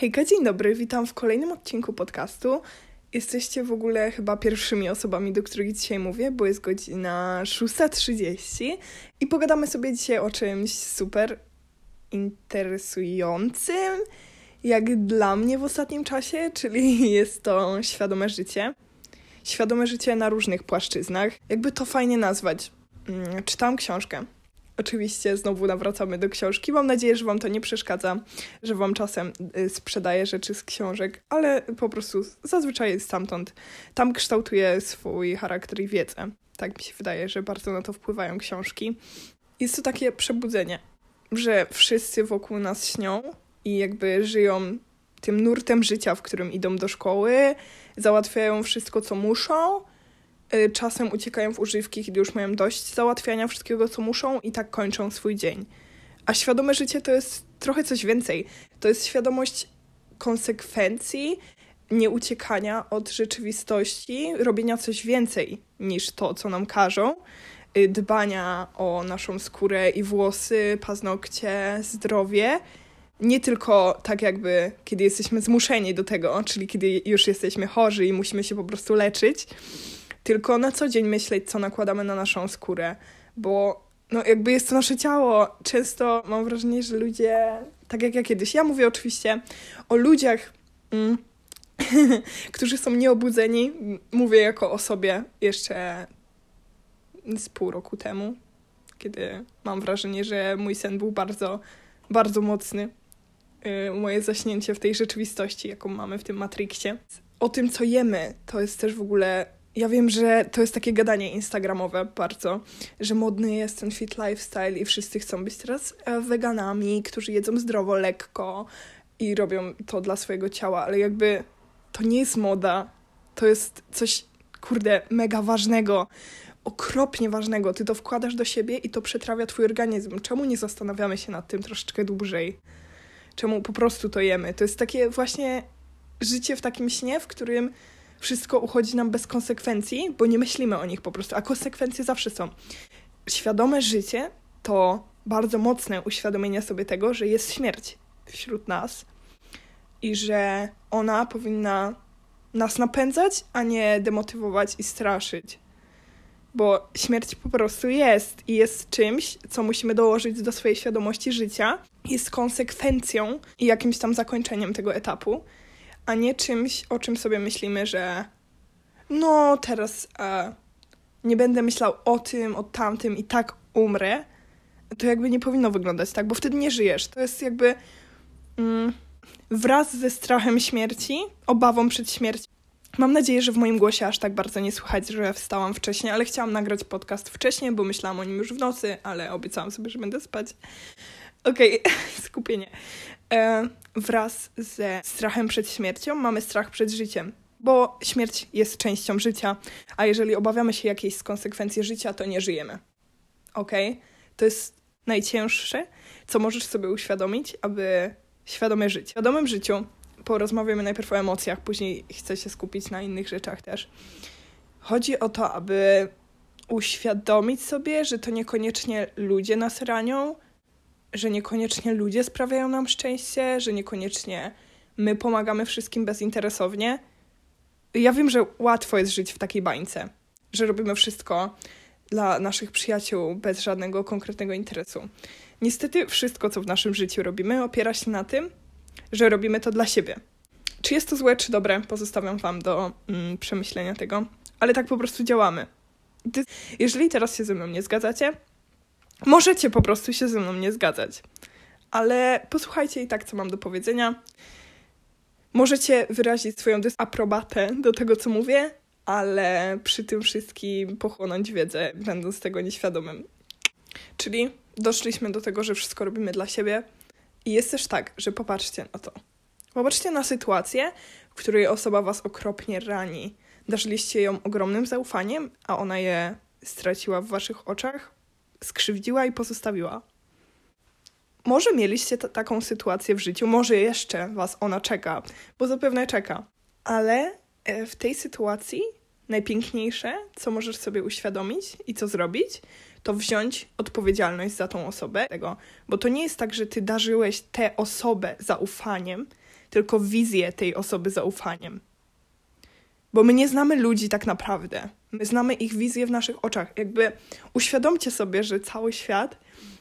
Hejka, dzień dobry, witam w kolejnym odcinku podcastu. Jesteście w ogóle chyba pierwszymi osobami, do których dzisiaj mówię, bo jest godzina 6.30 i pogadamy sobie dzisiaj o czymś super interesującym, jak dla mnie w ostatnim czasie, czyli jest to świadome życie. Świadome życie na różnych płaszczyznach. Jakby to fajnie nazwać. Mm, czytałam książkę Oczywiście znowu nawracamy do książki. Mam nadzieję, że Wam to nie przeszkadza, że Wam czasem y, sprzedaję rzeczy z książek, ale po prostu zazwyczaj stamtąd. Tam kształtuje swój charakter i wiedzę. Tak mi się wydaje, że bardzo na to wpływają książki. Jest to takie przebudzenie, że wszyscy wokół nas śnią i jakby żyją tym nurtem życia, w którym idą do szkoły, załatwiają wszystko, co muszą, czasem uciekają w używki, kiedy już mają dość załatwiania wszystkiego, co muszą i tak kończą swój dzień. A świadome życie to jest trochę coś więcej. To jest świadomość konsekwencji, nie uciekania od rzeczywistości, robienia coś więcej niż to, co nam każą, y, dbania o naszą skórę i włosy, paznokcie, zdrowie. Nie tylko tak jakby, kiedy jesteśmy zmuszeni do tego, czyli kiedy już jesteśmy chorzy i musimy się po prostu leczyć, tylko na co dzień myśleć, co nakładamy na naszą skórę, bo no jakby jest to nasze ciało. Często mam wrażenie, że ludzie, tak jak ja kiedyś, ja mówię oczywiście o ludziach, mm, którzy są nieobudzeni, mówię jako o sobie jeszcze z pół roku temu, kiedy mam wrażenie, że mój sen był bardzo, bardzo mocny. Yy, moje zaśnięcie w tej rzeczywistości, jaką mamy w tym Matrixie. O tym, co jemy, to jest też w ogóle ja wiem, że to jest takie gadanie instagramowe bardzo, że modny jest ten fit lifestyle i wszyscy chcą być teraz e, weganami, którzy jedzą zdrowo, lekko i robią to dla swojego ciała, ale jakby to nie jest moda. To jest coś, kurde, mega ważnego, okropnie ważnego. Ty to wkładasz do siebie i to przetrawia twój organizm. Czemu nie zastanawiamy się nad tym troszeczkę dłużej? Czemu po prostu to jemy? To jest takie właśnie życie w takim śnie, w którym wszystko uchodzi nam bez konsekwencji, bo nie myślimy o nich po prostu, a konsekwencje zawsze są. Świadome życie to bardzo mocne uświadomienie sobie tego, że jest śmierć wśród nas i że ona powinna nas napędzać, a nie demotywować i straszyć. Bo śmierć po prostu jest i jest czymś, co musimy dołożyć do swojej świadomości życia, jest konsekwencją i jakimś tam zakończeniem tego etapu a nie czymś, o czym sobie myślimy, że no teraz e, nie będę myślał o tym, o tamtym i tak umrę, to jakby nie powinno wyglądać tak, bo wtedy nie żyjesz. To jest jakby mm, wraz ze strachem śmierci, obawą przed śmiercią. Mam nadzieję, że w moim głosie aż tak bardzo nie słychać, że wstałam wcześniej, ale chciałam nagrać podcast wcześniej, bo myślałam o nim już w nocy, ale obiecałam sobie, że będę spać. Okej, okay, skupienie. E, wraz ze strachem przed śmiercią mamy strach przed życiem, bo śmierć jest częścią życia, a jeżeli obawiamy się jakiejś z konsekwencji życia, to nie żyjemy. Ok? To jest najcięższe, co możesz sobie uświadomić, aby świadome żyć. W świadomym życiu porozmawiamy najpierw o emocjach, później chcę się skupić na innych rzeczach też. Chodzi o to, aby uświadomić sobie, że to niekoniecznie ludzie nas ranią, że niekoniecznie ludzie sprawiają nam szczęście, że niekoniecznie my pomagamy wszystkim bezinteresownie. Ja wiem, że łatwo jest żyć w takiej bańce, że robimy wszystko dla naszych przyjaciół bez żadnego konkretnego interesu. Niestety, wszystko, co w naszym życiu robimy, opiera się na tym, że robimy to dla siebie. Czy jest to złe, czy dobre, pozostawiam Wam do mm, przemyślenia tego, ale tak po prostu działamy. Jeżeli teraz się ze mną nie zgadzacie, Możecie po prostu się ze mną nie zgadzać, ale posłuchajcie i tak, co mam do powiedzenia. Możecie wyrazić swoją dysaprobatę do tego, co mówię, ale przy tym wszystkim pochłonąć wiedzę, będąc tego nieświadomym. Czyli doszliśmy do tego, że wszystko robimy dla siebie. I jest też tak, że popatrzcie na to. Popatrzcie na sytuację, w której osoba was okropnie rani. Darzyliście ją ogromnym zaufaniem, a ona je straciła w waszych oczach, skrzywdziła i pozostawiła. Może mieliście t- taką sytuację w życiu, może jeszcze was ona czeka, bo zapewne czeka, ale e, w tej sytuacji najpiękniejsze, co możesz sobie uświadomić i co zrobić, to wziąć odpowiedzialność za tą osobę, tego, bo to nie jest tak, że ty darzyłeś tę osobę zaufaniem, tylko wizję tej osoby zaufaniem. Bo my nie znamy ludzi tak naprawdę. My znamy ich wizję w naszych oczach. Jakby uświadomcie sobie, że cały świat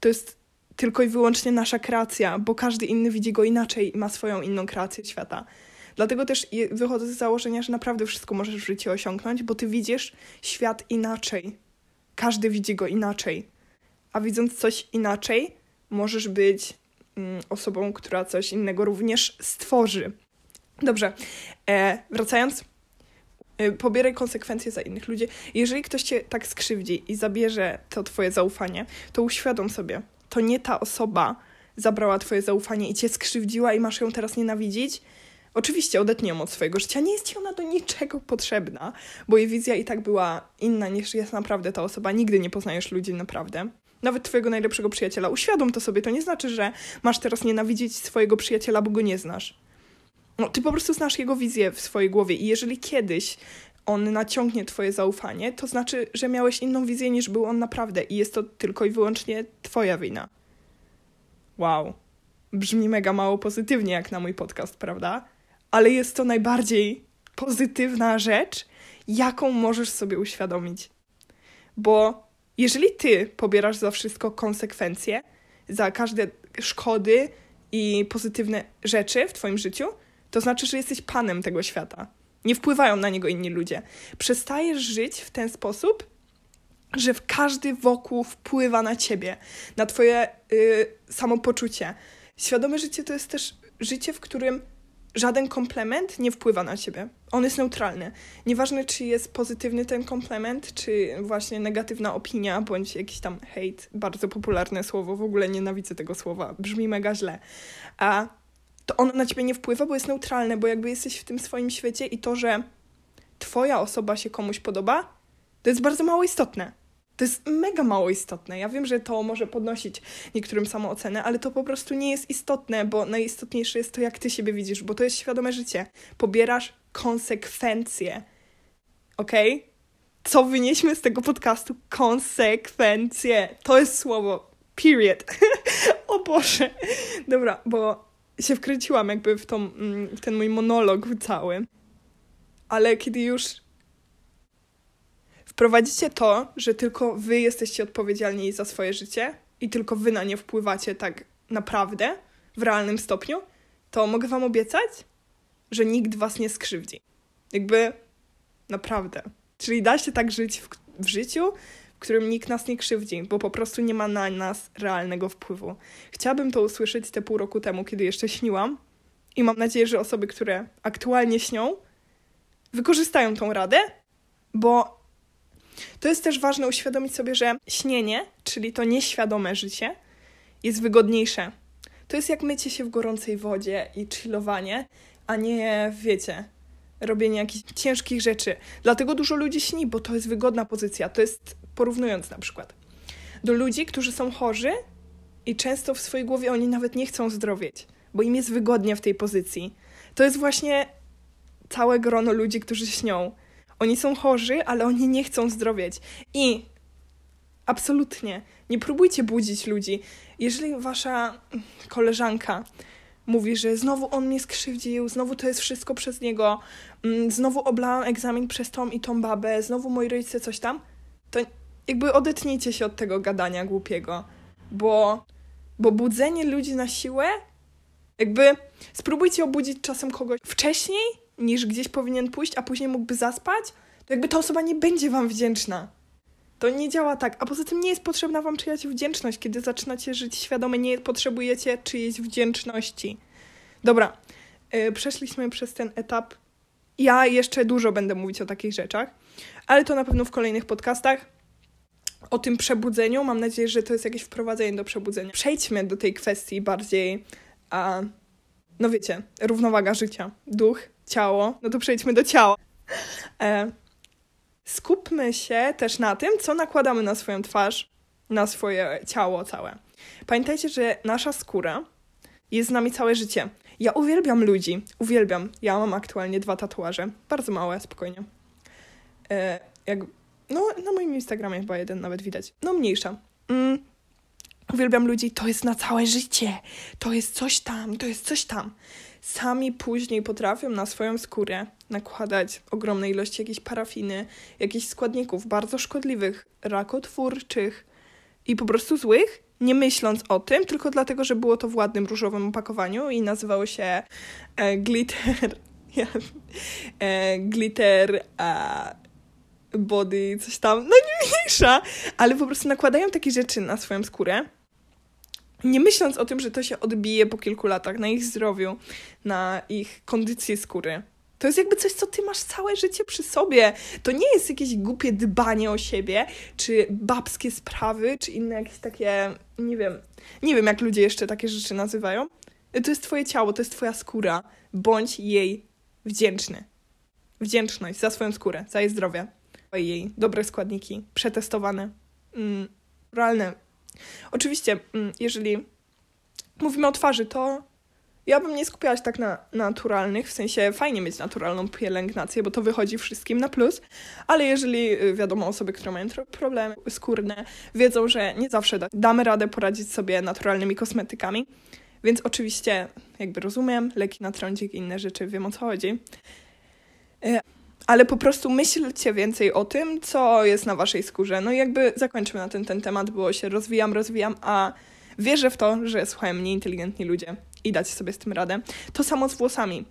to jest tylko i wyłącznie nasza kreacja, bo każdy inny widzi go inaczej i ma swoją inną kreację świata. Dlatego też wychodzę z założenia, że naprawdę wszystko możesz w życiu osiągnąć, bo ty widzisz świat inaczej. Każdy widzi go inaczej. A widząc coś inaczej, możesz być mm, osobą, która coś innego również stworzy. Dobrze, e, wracając, pobieraj konsekwencje za innych ludzi. Jeżeli ktoś cię tak skrzywdzi i zabierze to twoje zaufanie, to uświadom sobie, to nie ta osoba zabrała twoje zaufanie i cię skrzywdziła i masz ją teraz nienawidzić, Oczywiście odetnie ją od swojego życia, nie jest ci ona do niczego potrzebna, bo jej wizja i tak była inna niż jest naprawdę ta osoba. Nigdy nie poznajesz ludzi naprawdę. Nawet twojego najlepszego przyjaciela. Uświadom to sobie, to nie znaczy, że masz teraz nienawidzieć swojego przyjaciela, bo go nie znasz. No, ty po prostu znasz jego wizję w swojej głowie i jeżeli kiedyś on naciągnie twoje zaufanie, to znaczy, że miałeś inną wizję niż był on naprawdę i jest to tylko i wyłącznie twoja wina. Wow. Brzmi mega mało pozytywnie jak na mój podcast, prawda? ale jest to najbardziej pozytywna rzecz, jaką możesz sobie uświadomić. Bo jeżeli ty pobierasz za wszystko konsekwencje, za każde szkody i pozytywne rzeczy w twoim życiu, to znaczy, że jesteś panem tego świata. Nie wpływają na niego inni ludzie. Przestajesz żyć w ten sposób, że każdy wokół wpływa na ciebie, na twoje yy, samopoczucie. Świadome życie to jest też życie, w którym żaden komplement nie wpływa na ciebie. On jest neutralny. Nieważne, czy jest pozytywny ten komplement, czy właśnie negatywna opinia, bądź jakiś tam hejt, bardzo popularne słowo, w ogóle nienawidzę tego słowa, brzmi mega źle. A to ono na ciebie nie wpływa, bo jest neutralne, bo jakby jesteś w tym swoim świecie i to, że twoja osoba się komuś podoba, to jest bardzo mało istotne. To jest mega mało istotne. Ja wiem, że to może podnosić niektórym samoocenę, ale to po prostu nie jest istotne, bo najistotniejsze jest to, jak ty siebie widzisz, bo to jest świadome życie. Pobierasz konsekwencje. Ok? Co wynieśmy z tego podcastu? Konsekwencje. To jest słowo. Period. o Boże. Dobra, bo się wkręciłam jakby w, tą, mm, w ten mój monolog cały. Ale kiedy już wprowadzicie to, że tylko wy jesteście odpowiedzialni za swoje życie i tylko wy na nie wpływacie tak naprawdę, w realnym stopniu, to mogę wam obiecać, że nikt was nie skrzywdzi. Jakby naprawdę. Czyli da się tak żyć w, w życiu, którym nikt nas nie krzywdzi, bo po prostu nie ma na nas realnego wpływu. Chciałabym to usłyszeć te pół roku temu, kiedy jeszcze śniłam, i mam nadzieję, że osoby, które aktualnie śnią, wykorzystają tą radę, bo to jest też ważne uświadomić sobie, że śnienie, czyli to nieświadome życie, jest wygodniejsze. To jest jak mycie się w gorącej wodzie i chillowanie, a nie, wiecie, robienie jakichś ciężkich rzeczy. Dlatego dużo ludzi śni, bo to jest wygodna pozycja. To jest porównując na przykład do ludzi, którzy są chorzy i często w swojej głowie oni nawet nie chcą zdrowieć, bo im jest wygodnie w tej pozycji. To jest właśnie całe grono ludzi, którzy śnią. Oni są chorzy, ale oni nie chcą zdrowieć. I absolutnie nie próbujcie budzić ludzi. Jeżeli wasza koleżanka mówi, że znowu on mnie skrzywdził, znowu to jest wszystko przez niego, mm, znowu oblałam egzamin przez tą i tą babę, znowu moi rodzice coś tam, to jakby odetnijcie się od tego gadania głupiego, bo, bo budzenie ludzi na siłę, jakby spróbujcie obudzić czasem kogoś wcześniej, niż gdzieś powinien pójść, a później mógłby zaspać, to jakby ta osoba nie będzie wam wdzięczna. To nie działa tak. A poza tym nie jest potrzebna wam czyjaś wdzięczność. Kiedy zaczynacie żyć świadomie, nie potrzebujecie czyjejś wdzięczności. Dobra, yy, przeszliśmy przez ten etap. Ja jeszcze dużo będę mówić o takich rzeczach, ale to na pewno w kolejnych podcastach. O tym przebudzeniu. Mam nadzieję, że to jest jakieś wprowadzenie do przebudzenia. Przejdźmy do tej kwestii bardziej, a, no wiecie, równowaga życia. Duch, ciało. No to przejdźmy do ciała. E, skupmy się też na tym, co nakładamy na swoją twarz, na swoje ciało całe. Pamiętajcie, że nasza skóra jest z nami całe życie. Ja uwielbiam ludzi, uwielbiam. Ja mam aktualnie dwa tatuaże, bardzo małe, spokojnie. E, jak, no, na moim Instagramie chyba jeden nawet widać. No, mniejsza. Mm, uwielbiam ludzi, to jest na całe życie, to jest coś tam, to jest coś tam. sami później potrafią na swoją skórę nakładać ogromne ilości jakiejś parafiny, jakichś składników bardzo szkodliwych, rakotwórczych i po prostu złych, nie myśląc o tym, tylko dlatego, że było to w ładnym różowym opakowaniu i nazywało się e, glitter. e, glitter. Body, coś tam, no nie mniejsza, ale po prostu nakładają takie rzeczy na swoją skórę, nie myśląc o tym, że to się odbije po kilku latach na ich zdrowiu, na ich kondycji skóry. To jest jakby coś, co ty masz całe życie przy sobie. To nie jest jakieś głupie dbanie o siebie, czy babskie sprawy, czy inne jakieś takie, nie wiem, nie wiem jak ludzie jeszcze takie rzeczy nazywają. To jest twoje ciało, to jest twoja skóra. Bądź jej wdzięczny. Wdzięczność za swoją skórę, za jej zdrowie. Jej dobre składniki, przetestowane, mm, realne. Oczywiście, mm, jeżeli mówimy o twarzy, to ja bym nie skupiała się tak na naturalnych, w sensie fajnie mieć naturalną pielęgnację, bo to wychodzi wszystkim na plus, ale jeżeli y, wiadomo, osoby, które mają problemy skórne, wiedzą, że nie zawsze da damy radę poradzić sobie naturalnymi kosmetykami, więc oczywiście jakby rozumiem, leki na trądzik i inne rzeczy, wiem o co chodzi. Ale po prostu myślcie więcej o tym, co jest na waszej skórze. No i jakby zakończymy na ten, ten temat, bo się rozwijam, rozwijam, a wierzę w to, że słuchają mnie inteligentni ludzie i dacie sobie z tym radę. To samo z włosami.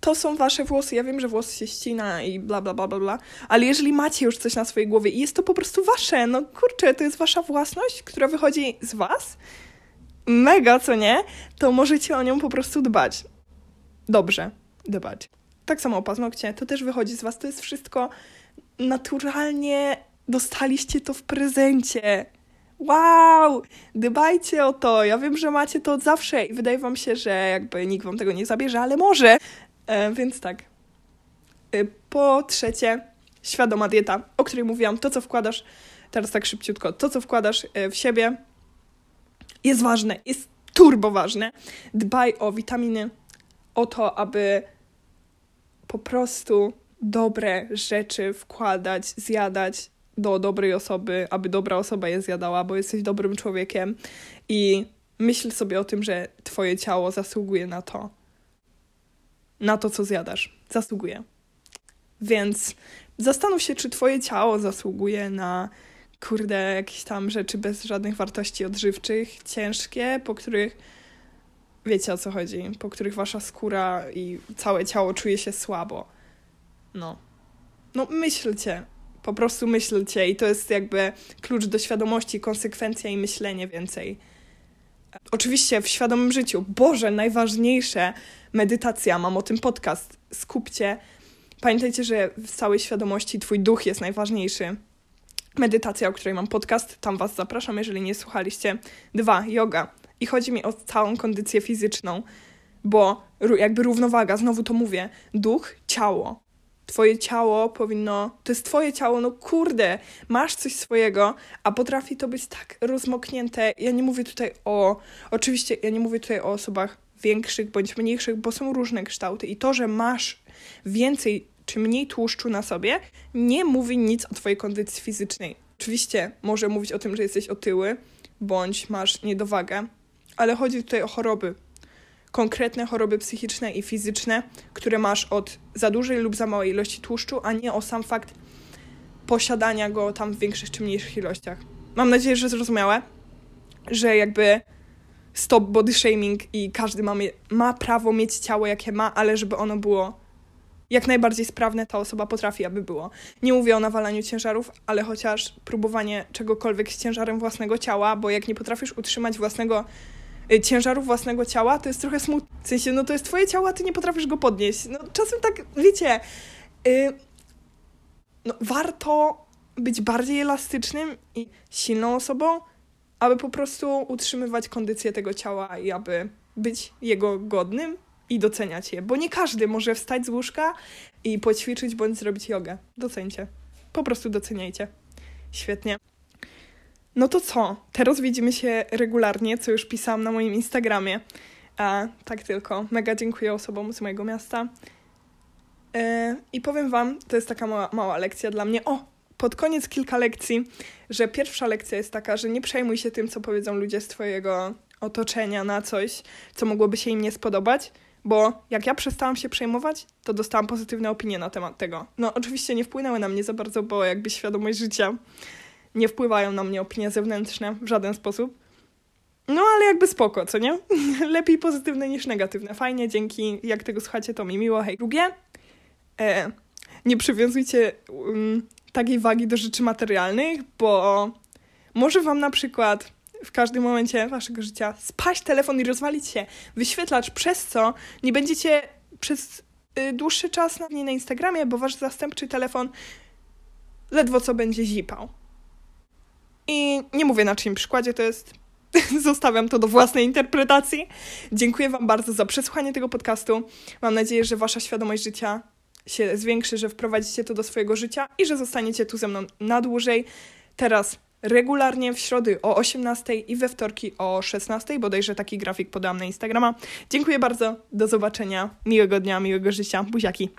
To są wasze włosy. Ja wiem, że włosy się ścina i bla, bla, bla, bla, bla, ale jeżeli macie już coś na swojej głowie i jest to po prostu wasze, no kurczę, to jest wasza własność, która wychodzi z was, mega, co nie, to możecie o nią po prostu dbać. Dobrze, dbać. Tak samo o paznokcie, to też wychodzi z was, to jest wszystko naturalnie dostaliście to w prezencie. Wow! Dbajcie o to. Ja wiem, że macie to od zawsze i wydaje wam się, że jakby nikt wam tego nie zabierze, ale może. E, więc tak. E, po trzecie, świadoma dieta, o której mówiłam. To, co wkładasz, teraz tak szybciutko, to, co wkładasz e, w siebie, jest ważne, jest turbo ważne. Dbaj o witaminy, o to, aby po prostu dobre rzeczy wkładać, zjadać do dobrej osoby, aby dobra osoba je zjadała, bo jesteś dobrym człowiekiem i myśl sobie o tym, że twoje ciało zasługuje na to. Na to, co zjadasz. Zasługuje. Więc zastanów się, czy twoje ciało zasługuje na kurde, jakieś tam rzeczy bez żadnych wartości odżywczych, ciężkie, po których wiecie o co chodzi, po których wasza skóra i całe ciało czuje się słabo. No. No myślcie, po prostu myślcie i to jest jakby klucz do świadomości, konsekwencja i myślenie więcej. Oczywiście w świadomym życiu. Boże, najważniejsze medytacja, mam o tym podcast. Skupcie. Pamiętajcie, że w całej świadomości twój duch jest najważniejszy. Medytacja, o której mam podcast, tam was zapraszam, jeżeli nie słuchaliście. Dwa, yoga. I chodzi mi o całą kondycję fizyczną, bo jakby równowaga, znowu to mówię, duch, ciało. Twoje ciało powinno, to jest twoje ciało, no kurde, masz coś swojego, a potrafi to być tak rozmoknięte. Ja nie mówię tutaj o, oczywiście, ja nie mówię tutaj o osobach większych bądź mniejszych, bo są różne kształty i to, że masz więcej czy mniej tłuszczu na sobie, nie mówi nic o twojej kondycji fizycznej. Oczywiście może mówić o tym, że jesteś otyły bądź masz niedowagę, ale chodzi tutaj o choroby, konkretne choroby psychiczne i fizyczne, które masz od za dużej lub za małej ilości tłuszczu, a nie o sam fakt posiadania go tam w większych czy mniejszych ilościach. Mam nadzieję, że zrozumiałe, że jakby stop body shaming i każdy ma, ma prawo mieć ciało, jakie ma, ale żeby ono było jak najbardziej sprawne, ta osoba potrafi, aby było. Nie mówię o nawalaniu ciężarów, ale chociaż próbowanie czegokolwiek z ciężarem własnego ciała, bo jak nie potrafisz utrzymać własnego ciężaru własnego ciała, to jest trochę smutne. W sensie, no to jest twoje ciało, a ty nie potrafisz go podnieść. No czasem tak, wiecie, yy, no, warto być bardziej elastycznym i silną osobą, aby po prostu utrzymywać kondycję tego ciała i aby być jego godnym i doceniać je. Bo nie każdy może wstać z łóżka i poćwiczyć bądź zrobić jogę. Docencie. Po prostu doceniajcie. Świetnie. No to co? Teraz widzimy się regularnie, co już pisałam na moim Instagramie. A, tak tylko. Mega dziękuję osobom z mojego miasta. E, I powiem Wam, to jest taka mała, mała lekcja dla mnie. O, pod koniec kilka lekcji, że pierwsza lekcja jest taka, że nie przejmuj się tym, co powiedzą ludzie z Twojego otoczenia na coś, co mogłoby się im nie spodobać, bo jak ja przestałam się przejmować, to dostałam pozytywne opinie na temat tego. No, oczywiście nie wpłynęły na mnie za bardzo, bo jakby świadomość życia nie wpływają na mnie opinie zewnętrzne w żaden sposób. No, ale jakby spoko, co nie? Lepiej pozytywne niż negatywne. Fajnie, dzięki. Jak tego słuchacie, to mi miło. Hej. Drugie, e, nie przywiązujcie um, takiej wagi do rzeczy materialnych, bo może wam na przykład w każdym momencie waszego życia spaść telefon i rozwalić się wyświetlacz, przez co nie będziecie przez y, dłuższy czas na, na Instagramie, bo wasz zastępczy telefon ledwo co będzie zipał. I nie mówię na czyim przykładzie to jest. Zostawiam to do własnej interpretacji. Dziękuję Wam bardzo za przesłuchanie tego podcastu. Mam nadzieję, że Wasza świadomość życia się zwiększy, że wprowadzicie to do swojego życia i że zostaniecie tu ze mną na dłużej. Teraz regularnie w środy o 18 i we wtorki o 16. Bodajże taki grafik podałam na Instagrama. Dziękuję bardzo. Do zobaczenia. Miłego dnia, miłego życia. Buziaki.